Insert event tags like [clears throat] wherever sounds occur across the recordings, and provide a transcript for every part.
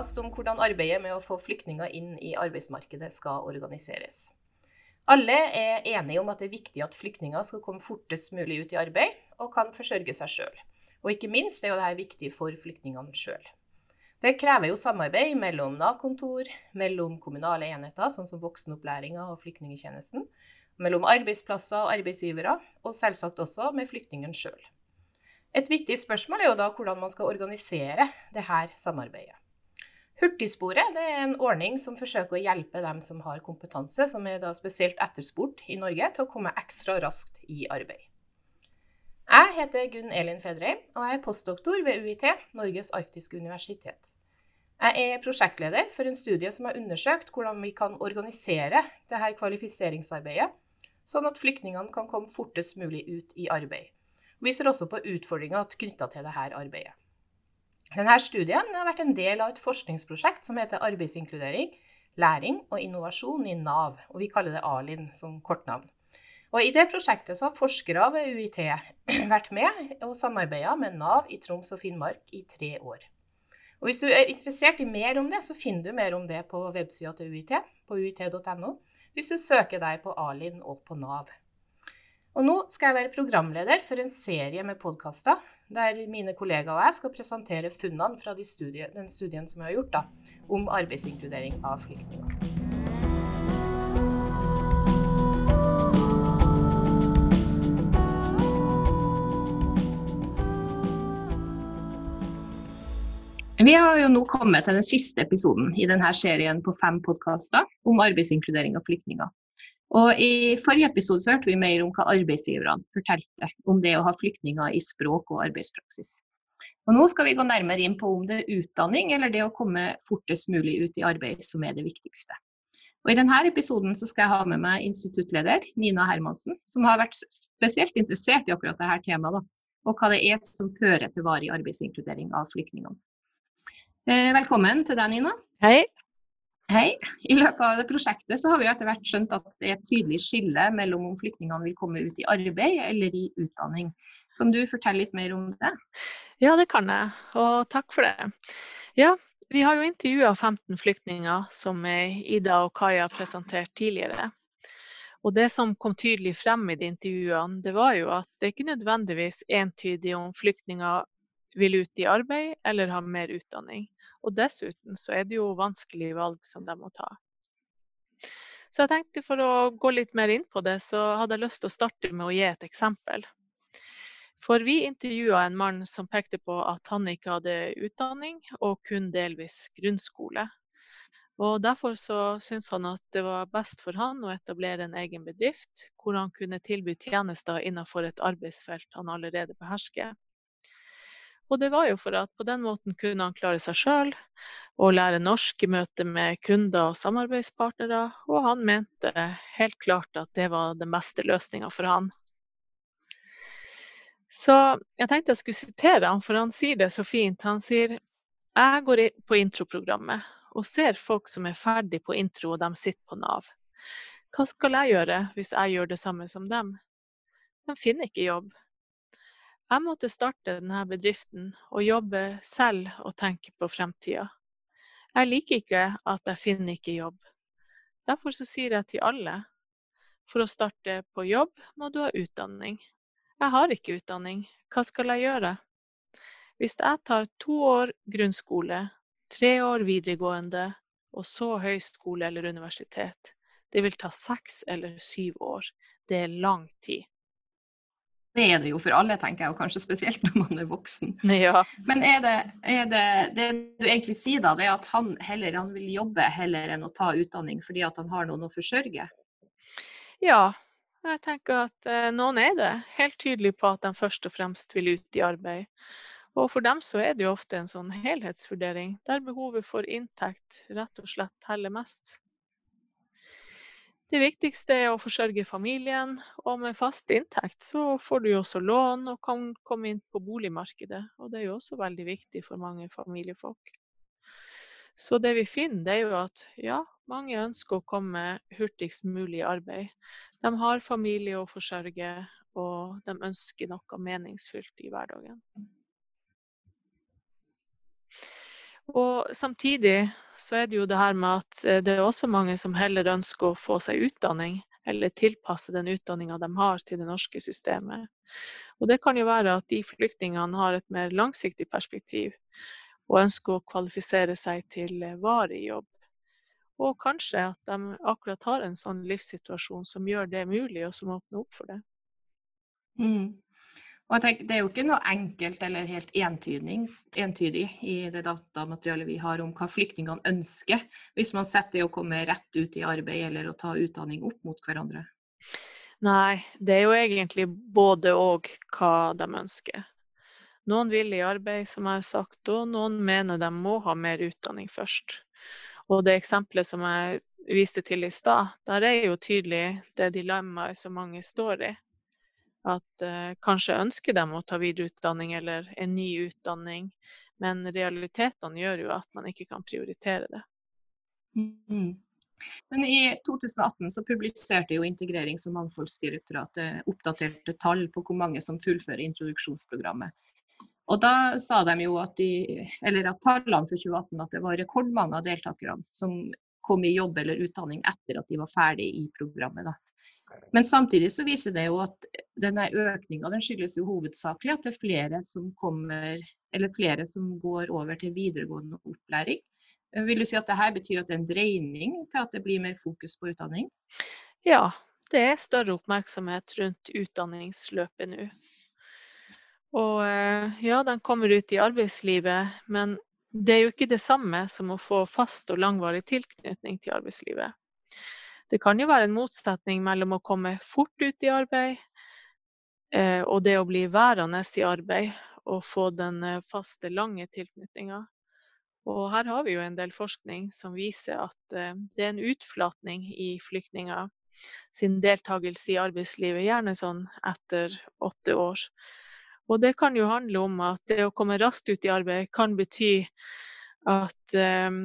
Podkast om hvordan arbeidet med å få flyktninger inn i arbeidsmarkedet skal organiseres. Alle er enige om at det er viktig at flyktninger skal komme fortest mulig ut i arbeid og kan forsørge seg sjøl. Og ikke minst er dette viktig for flyktningene sjøl. Det krever jo samarbeid mellom Nav-kontor, mellom kommunale enheter, sånn som voksenopplæringa og flyktningtjenesten, mellom arbeidsplasser og arbeidsgivere, og selvsagt også med flyktningen sjøl. Et viktig spørsmål er jo da hvordan man skal organisere dette samarbeidet. Hurtigsporet er en ordning som forsøker å hjelpe dem som har kompetanse, som er spesielt etterspurt i Norge, til å komme ekstra raskt i arbeid. Jeg heter Gunn Elin Fedreim, og jeg er postdoktor ved UiT, Norges arktiske universitet. Jeg er prosjektleder for en studie som har undersøkt hvordan vi kan organisere dette kvalifiseringsarbeidet, sånn at flyktningene kan komme fortest mulig ut i arbeid. Vi ser også på utfordringer knytta til dette arbeidet. Denne studien har vært en del av et forskningsprosjekt som heter Arbeidsinkludering, læring og innovasjon i Nav, og vi kaller det ALIN som kortnavn. Og I det prosjektet har forskere ved UiT [clears throat] vært med og samarbeida med Nav i Troms og Finnmark i tre år. Og Hvis du er interessert i mer om det, så finner du mer om det på websida til UiT, på uit.no, hvis du søker deg på ALIN og på Nav. Og nå skal jeg være programleder for en serie med podkaster der mine kollegaer og jeg skal presentere funnene fra de studie, den studien som vi har gjort da, om arbeidsinkludering av flyktninger. Vi har jo nå kommet til den siste episoden i denne serien på fem podkaster om arbeidsinkludering av flyktninger. Og I forrige episode så hørte vi mer om hva arbeidsgiverne fortalte om det å ha flyktninger i språk og arbeidspraksis. Og Nå skal vi gå nærmere inn på om det er utdanning eller det å komme fortest mulig ut i arbeid som er det viktigste. Og I denne episoden så skal jeg ha med meg instituttleder Nina Hermansen, som har vært spesielt interessert i akkurat dette temaet, da, og hva det er som fører til varig arbeidsinkludering av flyktningene. Eh, velkommen til deg, Nina. Hei. Hei. I løpet av det prosjektet så har vi etter hvert skjønt at det er et tydelig skille mellom om flyktningene vil komme ut i arbeid eller i utdanning. Kan du fortelle litt mer om det? Ja, det kan jeg. Og takk for det. Ja, vi har jo intervjua 15 flyktninger, som Ida og Kaja presenterte tidligere. Og det som kom tydelig frem i de intervjuene, det var jo at det ikke nødvendigvis entydig om flyktninger vil ut i arbeid eller ha mer utdanning. Og dessuten så er det jo vanskelige valg som de må ta. Så jeg tenkte for å gå litt mer inn på det, så hadde jeg lyst til å starte med å gi et eksempel. For vi intervjua en mann som pekte på at han ikke hadde utdanning og kun delvis grunnskole. Og Derfor syntes han at det var best for han å etablere en egen bedrift, hvor han kunne tilby tjenester innenfor et arbeidsfelt han allerede behersker. Og det var jo for at på den måten kunne han klare seg sjøl og lære norsk i møte med kunder og samarbeidspartnere, og han mente helt klart at det var den beste løsninga for han. Så jeg tenkte jeg skulle sitere han, for han sier det så fint. Han sier jeg går på introprogrammet og ser folk som er ferdig på intro og de sitter på Nav. Hva skal jeg gjøre hvis jeg gjør det samme som dem? De finner ikke jobb. Jeg måtte starte denne bedriften og jobbe selv og tenke på fremtida. Jeg liker ikke at jeg finner ikke jobb. Derfor sier jeg til alle for å starte på jobb må du ha utdanning. Jeg har ikke utdanning. Hva skal jeg gjøre? Hvis jeg tar to år grunnskole, tre år videregående og så høyskole eller universitet, det vil ta seks eller syv år. Det er lang tid. Det er det jo for alle, tenker jeg, og kanskje spesielt når man er voksen. Ja. Men er det, er det, det du egentlig sier da, det er at han heller han vil jobbe heller enn å ta utdanning fordi at han har noen å forsørge? Ja, jeg tenker at eh, noen er det. Helt tydelig på at de først og fremst vil ut i arbeid. Og for dem så er det jo ofte en sånn helhetsvurdering, der behovet for inntekt rett og slett heller mest. Det viktigste er å forsørge familien, og med fast inntekt så får du også lån og kan komme inn på boligmarkedet. Og det er jo også veldig viktig for mange familiefolk. Så det vi finner, det er jo at ja, mange ønsker å komme hurtigst mulig i arbeid. De har familie å forsørge, og de ønsker noe meningsfylt i hverdagen. Og samtidig så er det jo det her med at eh, det er også mange som heller ønsker å få seg utdanning, eller tilpasse den utdanninga de har til det norske systemet. Og det kan jo være at de flyktningene har et mer langsiktig perspektiv, og ønsker å kvalifisere seg til eh, varig jobb. Og kanskje at de akkurat har en sånn livssituasjon som gjør det mulig, og som åpner opp for det. Mm. Og jeg tenker, Det er jo ikke noe enkelt eller helt entydig, i det datamaterialet vi har om hva flyktningene ønsker, hvis man setter det å komme rett ut i arbeid eller å ta utdanning opp mot hverandre. Nei, det er jo egentlig både og hva de ønsker. Noen vil i arbeid, som jeg har sagt, og noen mener de må ha mer utdanning først. Og det eksempelet som jeg viste til i stad, der er jo tydelig det dilemmaet som mange står i at eh, kanskje ønsker de å ta videreutdanning eller en ny utdanning, men realitetene gjør jo at man ikke kan prioritere det. Mm. Men i 2018 så publiserte jo Integrerings- og mangfoldsdirektoratet oppdaterte tall på hvor mange som fullfører introduksjonsprogrammet. Og da sa de jo at, de, at tallene for 2018 at det var rekordmange av deltakerne som kom i jobb eller utdanning etter at de var ferdig i programmet. Da. Men samtidig så viser det jo at denne økninga skyldes jo hovedsakelig at det er flere som kommer, eller flere som går over til videregående opplæring. Vil du si at dette betyr at det er en dreining til at det blir mer fokus på utdanning? Ja, det er større oppmerksomhet rundt utdanningsløpet nå. Og eh, ja, den kommer ut i arbeidslivet, men det er jo ikke det samme som å få fast og langvarig tilknytning til arbeidslivet. Det kan jo være en motsetning mellom å komme fort ut i arbeid eh, og det å bli værende i arbeid og få den eh, faste, lange tilknytninga. Og her har vi jo en del forskning som viser at eh, det er en utflatning i flyktninger sin deltakelse i arbeidslivet, gjerne sånn etter åtte år. Og det kan jo handle om at det å komme raskt ut i arbeid kan bety at um,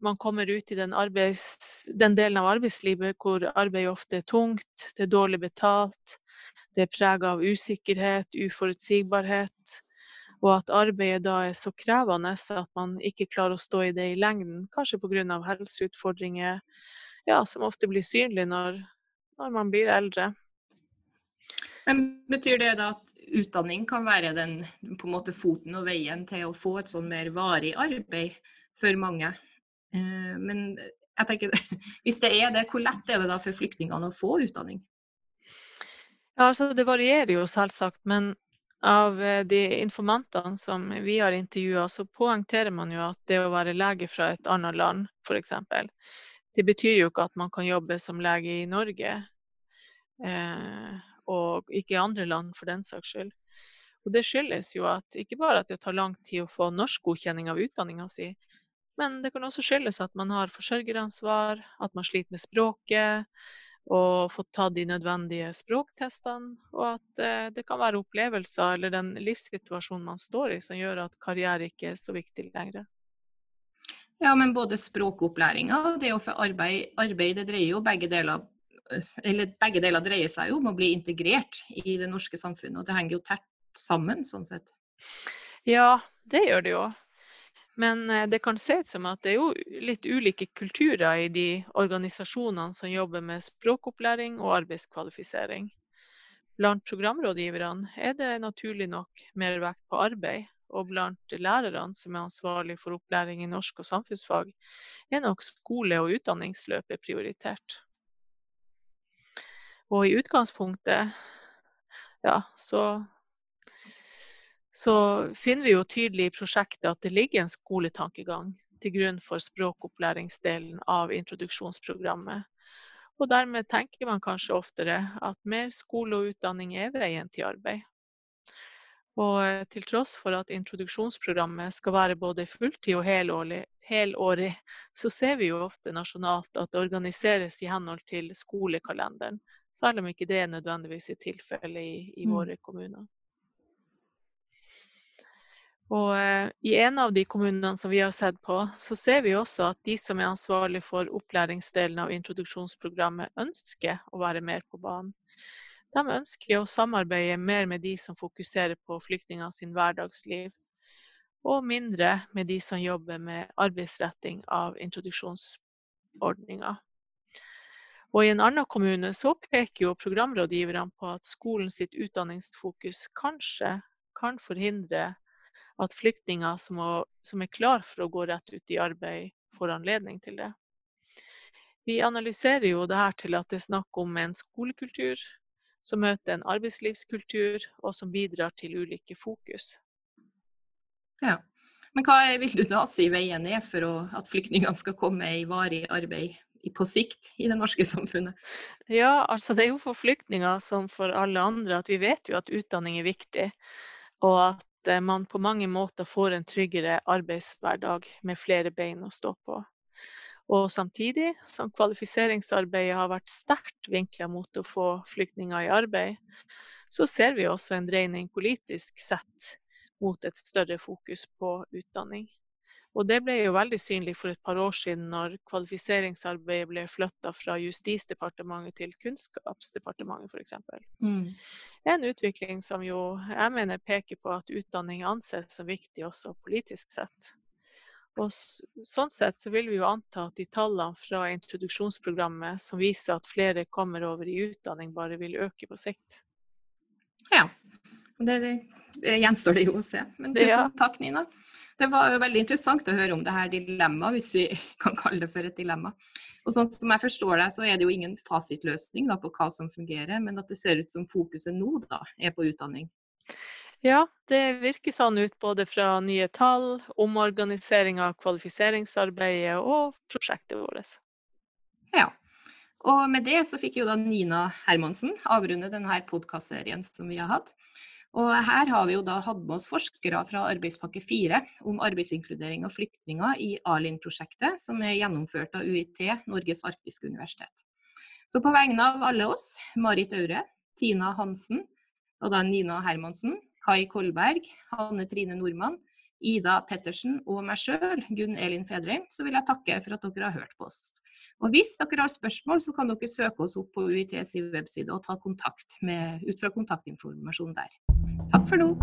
man kommer ut i den, arbeids, den, delen av arbeidslivet hvor arbeid ofte er tungt, det er dårlig betalt, det er prega av usikkerhet, uforutsigbarhet. Og at arbeidet da er så krevende at man ikke klarer å stå i det i lengden. Kanskje pga. helseutfordringer ja, som ofte blir synlige når, når man blir eldre. Men Betyr det da at utdanning kan være den på en måte foten og veien til å få et sånn mer varig arbeid for mange? Eh, men jeg tenker, [laughs] hvis det er det, hvor lett er det da for flyktningene å få utdanning? Ja, altså Det varierer jo selvsagt, men av eh, de informantene som vi har intervjua, så poengterer man jo at det å være lege fra et annet land, f.eks., det betyr jo ikke at man kan jobbe som lege i Norge, eh, og ikke i andre land for den saks skyld. Og Det skyldes jo at ikke bare at det tar lang tid å få norskgodkjenning av utdanninga si, men det kan også skyldes at man har forsørgeransvar, at man sliter med språket og fått tatt de nødvendige språktestene, og at eh, det kan være opplevelser eller den livssituasjonen man står i som gjør at karriere ikke er så viktig lenger. Ja, men både språkopplæringa og det å få arbeid, arbeid, det dreier jo begge deler eller begge deler dreier seg jo om å bli integrert i det norske samfunnet, og det henger jo tett sammen sånn sett. Ja, det gjør det jo. Men eh, det kan se ut som at det er jo litt ulike kulturer i de organisasjonene som jobber med språkopplæring og arbeidskvalifisering. Blant programrådgiverne er det naturlig nok mer vekt på arbeid, og blant lærerne som er ansvarlig for opplæring i norsk og samfunnsfag, er nok skole- og utdanningsløpet prioritert. Og i utgangspunktet ja, så så finner vi jo tydelig i prosjektet at det ligger en skoletankegang til grunn for språkopplæringsdelen av introduksjonsprogrammet. Og dermed tenker man kanskje oftere at mer skole og utdanning er veien til arbeid. Og eh, til tross for at introduksjonsprogrammet skal være både fulltid og helårig, helårig, så ser vi jo ofte nasjonalt at det organiseres i henhold til skolekalenderen. Selv om ikke det er nødvendigvis er tilfellet i, i mm. våre kommuner. Og eh, I en av de kommunene som vi har sett på, så ser vi også at de som er ansvarlig for opplæringsdelen av introduksjonsprogrammet, ønsker å være mer på banen. De ønsker å samarbeide mer med de som fokuserer på flyktninger sin hverdagsliv. og mindre med de som jobber med arbeidsretting av introduksjonsordninga. Og I en annen kommune så peker jo programrådgiverne på at skolen sitt utdanningsfokus kanskje kan forhindre at flyktninger som, som er klar for å gå rett ut i arbeid, får anledning til det. Vi analyserer jo det her til at det er snakk om en skolekultur som møter en arbeidslivskultur, og som bidrar til ulike fokus. Ja. Men hva vil du da si veien er for å, at flyktningene skal komme i varig arbeid på sikt i det norske samfunnet? Ja, altså det er jo for flyktninger som for alle andre at vi vet jo at utdanning er viktig. Og at eh, man på mange måter får en tryggere arbeidshverdag med flere bein å stå på. Og samtidig som kvalifiseringsarbeidet har vært sterkt vinkla mot å få flyktninger i arbeid, så ser vi også en dreining politisk sett mot et større fokus på utdanning. Og det ble jo veldig synlig for et par år siden når kvalifiseringsarbeidet ble flytta fra Justisdepartementet til Kunnskapsdepartementet f.eks. Mm. En utvikling som jo jeg mener peker på at utdanning anses som viktig også politisk sett. Og sånn sett så vil vi jo anta at de tallene fra introduksjonsprogrammet som viser at flere kommer over i utdanning, bare vil øke på sikt. Ja, det, det gjenstår det jo å se. Men tusen takk, Nina. Det var jo veldig interessant å høre om det her dilemmaet, hvis vi [laughs] kan kalle det for et dilemma. Og sånn som jeg forstår deg, så er det jo ingen fasitløsning da, på hva som fungerer, men at det ser ut som fokuset nå da, er på utdanning. Ja, det virker sånn ut både fra nye tall, omorganisering av kvalifiseringsarbeidet og prosjektet vårt. Ja. Og med det så fikk jo da Nina Hermansen avrunde denne podkastserien som vi har hatt. Og her har vi jo da hatt med oss forskere fra Arbeidspakke 4 om arbeidsinkludering av flyktninger i ALIN-prosjektet, som er gjennomført av UiT, Norges arktiske universitet. Så på vegne av alle oss, Marit Aure, Tina Hansen og da Nina Hermansen, Kai Kolberg, Hanne Trine Nordmann, Ida Pettersen og meg sjøl, Gunn Elin Fedreim, så vil jeg takke for at dere har hørt på oss. Og Hvis dere har spørsmål, så kan dere søke oss opp på UiTs webside og ta kontakt med, ut fra kontaktinformasjon der. Takk for nå.